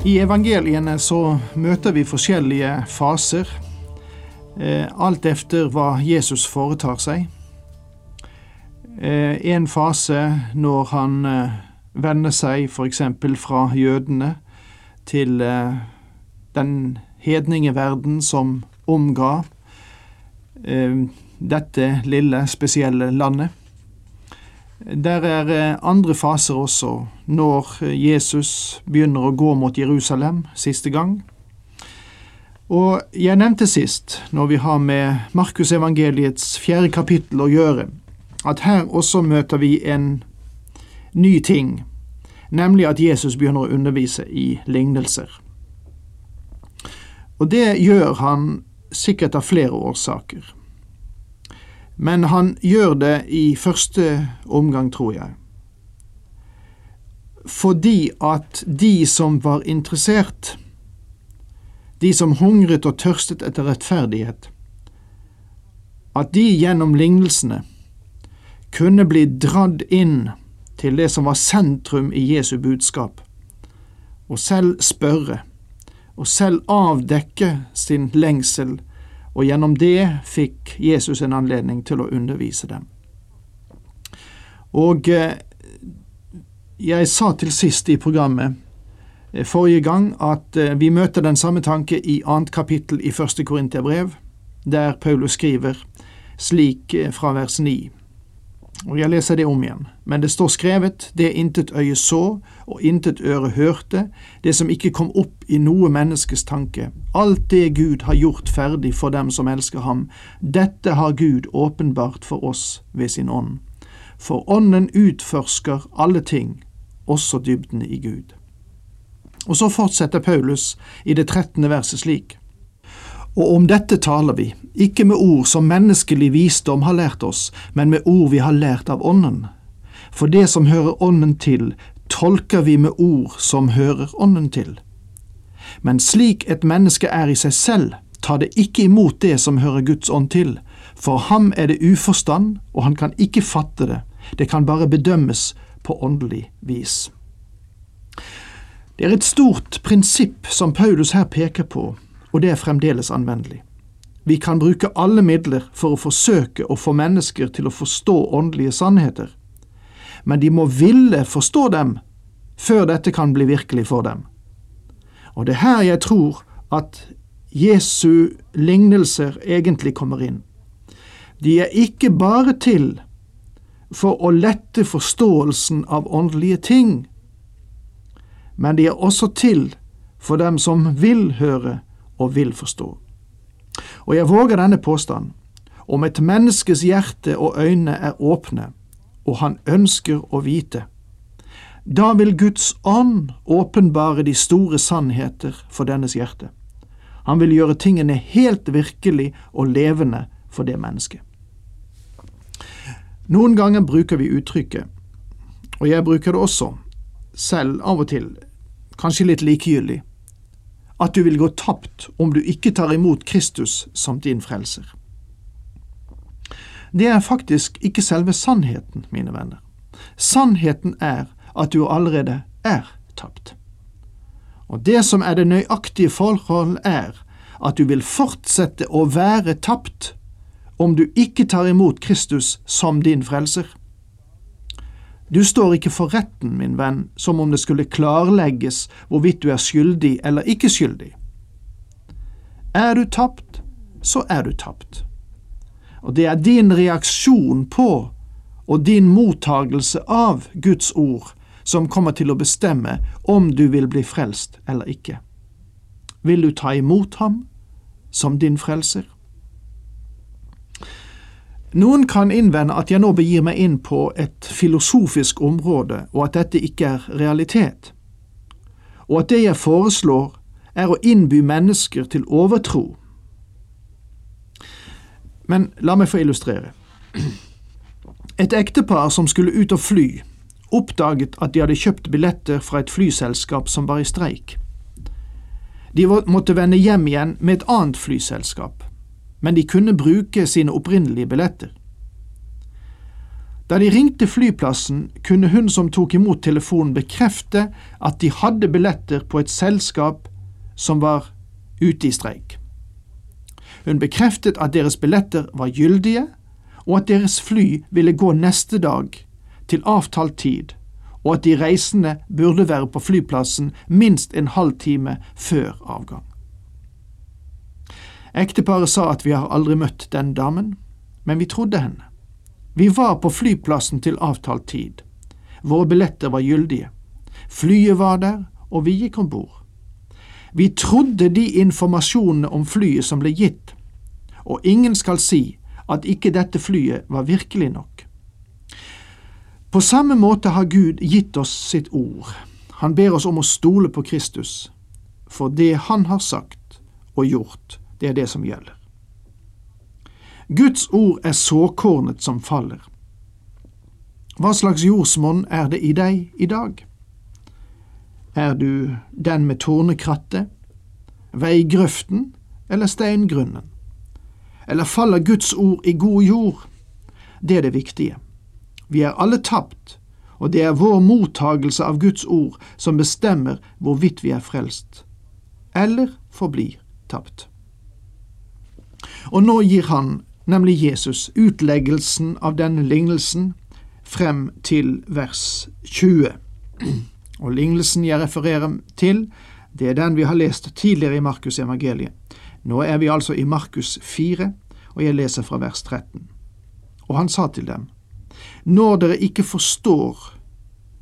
I evangeliene så møter vi forskjellige faser, eh, alt efter hva Jesus foretar seg. Eh, en fase når han eh, vender seg f.eks. fra jødene til den hedninge verden som omga dette lille, spesielle landet. Der er andre faser også, når Jesus begynner å gå mot Jerusalem siste gang. Og jeg nevnte sist, når vi har med Markusevangeliets fjerde kapittel å gjøre, at her også møter vi en ny ting, nemlig at Jesus begynner å undervise i lignelser. Og det gjør han sikkert av flere årsaker. Men han gjør det i første omgang, tror jeg. Fordi at de som var interessert, de som hungret og tørstet etter rettferdighet, at de gjennom lignelsene kunne bli dradd inn til det som var sentrum i Jesu budskap, og selv spørre, og selv avdekke sin lengsel og gjennom det fikk Jesus en anledning til å undervise dem. Og eh, jeg sa til sist i programmet eh, forrige gang at eh, vi møter den samme tanke i annet kapittel i første Korinterbrev, der Paulus skriver slik fra vers 9. Og jeg leser det om igjen. Men det står skrevet, det intet øye så, og intet øre hørte, det som ikke kom opp i noe menneskes tanke, alt det Gud har gjort ferdig for dem som elsker ham, dette har Gud åpenbart for oss ved sin ånd. For ånden utforsker alle ting, også dybdene i Gud. Og så fortsetter Paulus i det trettende verset slik. Og om dette taler vi, ikke med ord som menneskelig visdom har lært oss, men med ord vi har lært av Ånden. For det som hører Ånden til, tolker vi med ord som hører Ånden til. Men slik et menneske er i seg selv, tar det ikke imot det som hører Guds ånd til. For ham er det uforstand, og han kan ikke fatte det, det kan bare bedømmes på åndelig vis. Det er et stort prinsipp som Paulus her peker på, og det er fremdeles anvendelig. Vi kan bruke alle midler for å forsøke å få mennesker til å forstå åndelige sannheter, men de må ville forstå dem før dette kan bli virkelig for dem. Og det er her jeg tror at Jesu lignelser egentlig kommer inn. De er ikke bare til for å lette forståelsen av åndelige ting, men de er også til for dem som vil høre og vil forstå. Og jeg våger denne påstanden. Om et menneskes hjerte og øyne er åpne, og han ønsker å vite, da vil Guds ånd åpenbare de store sannheter for dennes hjerte. Han vil gjøre tingene helt virkelig og levende for det mennesket. Noen ganger bruker vi uttrykket, og jeg bruker det også, selv av og til, kanskje litt likegyldig, at du vil gå tapt om du ikke tar imot Kristus som din frelser. Det er faktisk ikke selve sannheten, mine venner. Sannheten er at du allerede er tapt. Og det som er det nøyaktige forhold, er at du vil fortsette å være tapt om du ikke tar imot Kristus som din frelser. Du står ikke for retten, min venn, som om det skulle klarlegges hvorvidt du er skyldig eller ikke skyldig. Er du tapt, så er du tapt. Og det er din reaksjon på og din mottagelse av Guds ord som kommer til å bestemme om du vil bli frelst eller ikke. Vil du ta imot ham som din frelser? Noen kan innvende at jeg nå begir meg inn på et filosofisk område, og at dette ikke er realitet. og at det jeg foreslår, er å innby mennesker til overtro. Men la meg få illustrere. Et ektepar som skulle ut og fly, oppdaget at de hadde kjøpt billetter fra et flyselskap som var i streik. De måtte vende hjem igjen med et annet flyselskap, men de kunne bruke sine opprinnelige billetter. Da de ringte flyplassen, kunne hun som tok imot telefonen bekrefte at de hadde billetter på et selskap som var ute i streik. Hun bekreftet at deres billetter var gyldige, og at deres fly ville gå neste dag, til avtalt tid, og at de reisende burde være på flyplassen minst en halv time før avgang. Ekteparet sa at vi har aldri møtt den damen, men vi trodde henne. Vi var på flyplassen til avtalt tid. Våre billetter var gyldige. Flyet var der, og vi gikk om bord. Vi trodde de informasjonene om flyet som ble gitt, og ingen skal si at ikke dette flyet var virkelig nok. På samme måte har Gud gitt oss sitt ord. Han ber oss om å stole på Kristus, for det Han har sagt og gjort, det er det som gjelder. Guds ord er såkornet som faller. Hva slags jordsmonn er det i deg i dag? Er du den med tårnekrattet, veigrøften eller steingrunnen? Eller faller Guds ord i god jord? Det er det viktige. Vi er alle tapt, og det er vår mottagelse av Guds ord som bestemmer hvorvidt vi er frelst, eller forblir tapt. Og nå gir han, nemlig Jesus, utleggelsen av denne lignelsen frem til vers 20. Og lignelsen jeg refererer til, det er den vi har lest tidligere i Markus evangeliet. Nå er vi altså i Markus 4, og jeg leser fra vers 13. Og han sa til dem, Når dere ikke forstår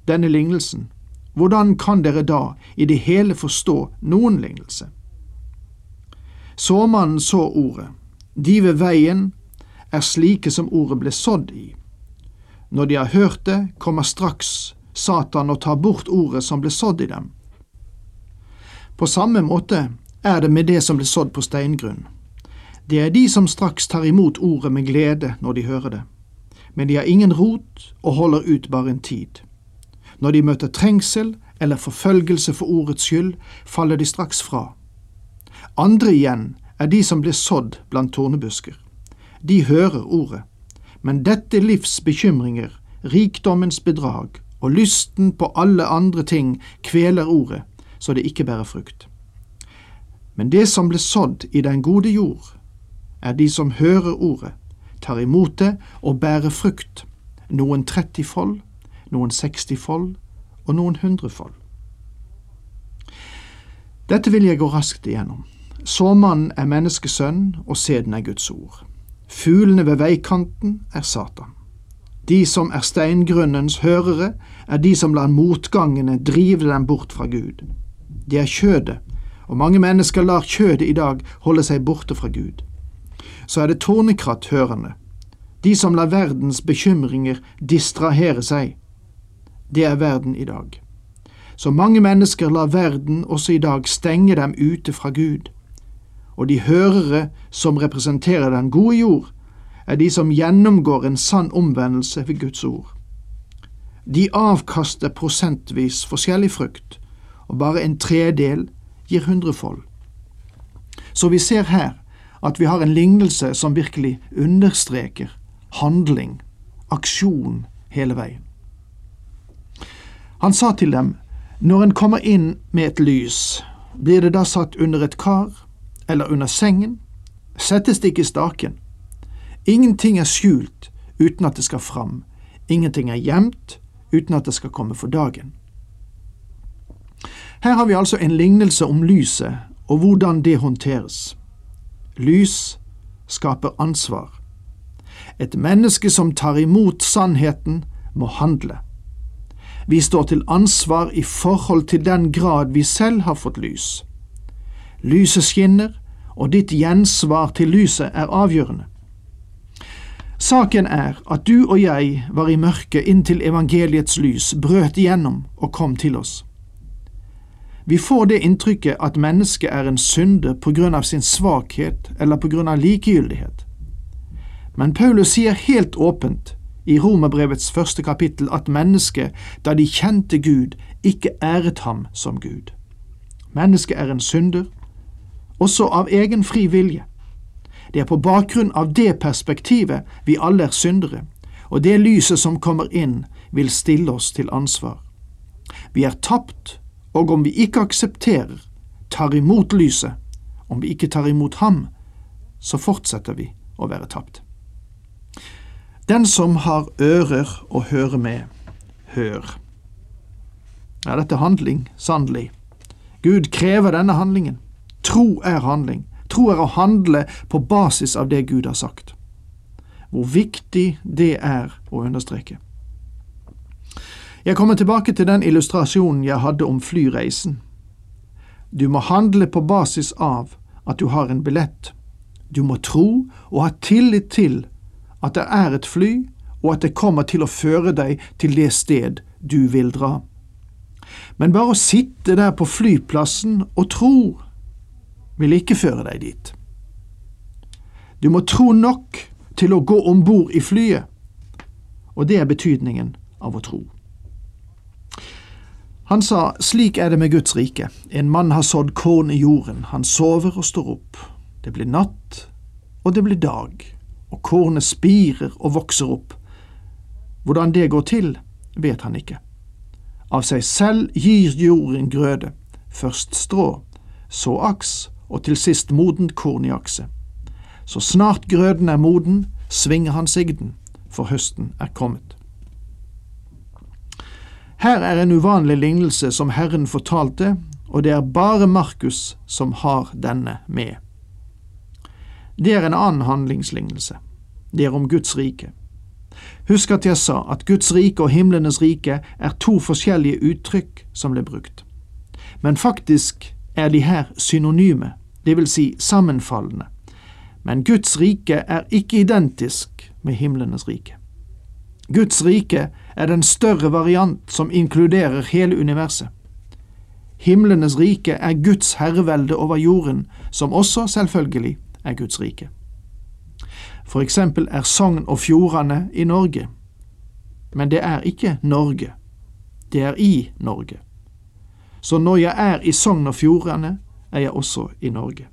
denne lignelsen, hvordan kan dere da i det hele forstå noen lignelse? Såmannen så ordet. De ved veien er slike som ordet ble sådd i. Når de har hørt det, kommer straks Satan og tar bort ordet som ble sådd i dem. På samme måte er det med det som ble sådd på steingrunn. Det er de som straks tar imot ordet med glede når de hører det, men de har ingen rot og holder ut bare en tid. Når de møter trengsel eller forfølgelse for ordets skyld, faller de straks fra. Andre igjen er de som blir sådd blant tornebusker. De hører ordet, men dette livs bekymringer, rikdommens bedrag og lysten på alle andre ting kveler ordet, så det ikke bærer frukt. Men det som ble sådd i den gode jord, er de som hører ordet, tar imot det og bærer frukt, noen trettifold, noen sekstifold og noen hundrefold. Dette vil jeg gå raskt igjennom. Såmannen er menneskesønn, og sæden er Guds ord. Fuglene ved veikanten er Satan. De som er steingrunnens hørere, er de som lar motgangene drive dem bort fra Gud. De er kjødet, og mange mennesker lar kjødet i dag holde seg borte fra Gud. Så er det tornekratt-hørende, de som lar verdens bekymringer distrahere seg. Det er verden i dag. Så mange mennesker lar verden også i dag stenge dem ute fra Gud. Og de hørere som representerer den gode jord, er de som gjennomgår en sann omvendelse ved Guds ord. De avkaster prosentvis forskjellig frukt, og bare en tredel gir hundrefold. Så vi ser her at vi har en lignelse som virkelig understreker handling, aksjon, hele veien. Han sa til dem, når en kommer inn med et lys, blir det da satt under et kar eller under sengen? Settes det ikke i staken? Ingenting er skjult uten at det skal fram, ingenting er gjemt uten at det skal komme for dagen. Her har vi altså en lignelse om lyset og hvordan det håndteres. Lys skaper ansvar. Et menneske som tar imot sannheten, må handle. Vi står til ansvar i forhold til den grad vi selv har fått lys. Lyset skinner, og ditt gjensvar til lyset er avgjørende. Saken er at du og jeg var i mørket inntil evangeliets lys brøt igjennom og kom til oss. Vi får det inntrykket at mennesket er en synder på grunn av sin svakhet eller på grunn av likegyldighet. Men Paulus sier helt åpent i Romerbrevets første kapittel at mennesket, da de kjente Gud, ikke æret ham som Gud. Mennesket er en synder, også av egen fri vilje. Det er på bakgrunn av det perspektivet vi alle er syndere, og det lyset som kommer inn, vil stille oss til ansvar. Vi er tapt, og om vi ikke aksepterer, tar imot lyset, om vi ikke tar imot ham, så fortsetter vi å være tapt. Den som har ører å høre med, hør. Ja, dette er handling, sannelig. Gud krever denne handlingen. Tro er handling. Tro er å handle på basis av det Gud har sagt. Hvor viktig det er å understreke. Jeg kommer tilbake til den illustrasjonen jeg hadde om flyreisen. Du må handle på basis av at du har en billett. Du må tro og ha tillit til at det er et fly, og at det kommer til å føre deg til det sted du vil dra. Men bare å sitte der på flyplassen og tro vil ikke føre deg dit. Du må tro nok til å gå om bord i flyet, og det er betydningen av å tro. Han sa, slik er det med Guds rike, en mann har sådd korn i jorden, han sover og står opp, det blir natt, og det blir dag, og kornet spirer og vokser opp. Hvordan det går til, vet han ikke. Av seg selv gir jorden grøde, først strå, så aks, og til sist modent korn i akse. Så snart grøden er moden, svinger han sigden, for høsten er kommet. Her er en uvanlig lignelse som Herren fortalte, og det er bare Markus som har denne med. Det er en annen handlingslignelse. Det er om Guds rike. Husk at jeg sa at Guds rike og himlenes rike er to forskjellige uttrykk som ble brukt. Men faktisk er de her synonyme, det vil si sammenfallende. Men Guds rike er ikke identisk med himlenes rike. Guds rike er den større variant som inkluderer hele universet. Himlenes rike er Guds herrevelde over jorden, som også selvfølgelig er Guds rike. For eksempel er Sogn og Fjordane i Norge, men det er ikke Norge, det er i Norge. Så når jeg er i Sogn og Fjordane, er jeg også i Norge.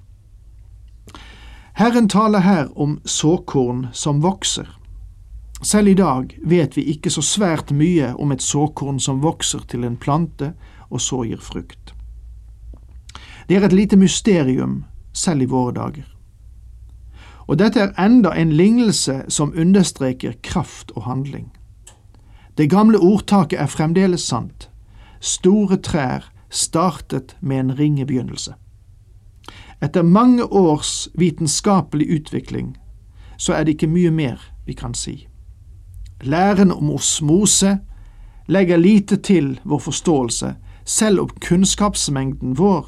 Herren taler her om såkorn som vokser. Selv i dag vet vi ikke så svært mye om et såkorn som vokser til en plante og så gir frukt. Det er et lite mysterium selv i våre dager. Og dette er enda en lignelse som understreker kraft og handling. Det gamle ordtaket er fremdeles sant. Store trær startet med en ringe begynnelse. Etter mange års vitenskapelig utvikling så er det ikke mye mer vi kan si. Læren om osmose legger lite til vår forståelse, selv om kunnskapsmengden vår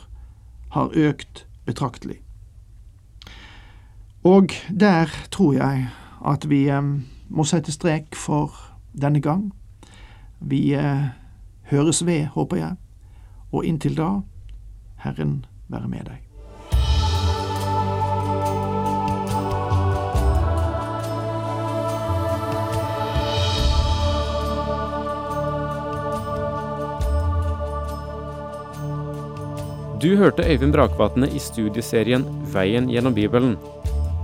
har økt betraktelig. Og der tror jeg at vi eh, må sette strek for denne gang. Vi eh, høres ved, håper jeg, og inntil da, Herren være med deg. Du hørte Øyvind Brakvatne i studieserien Veien gjennom Bibelen.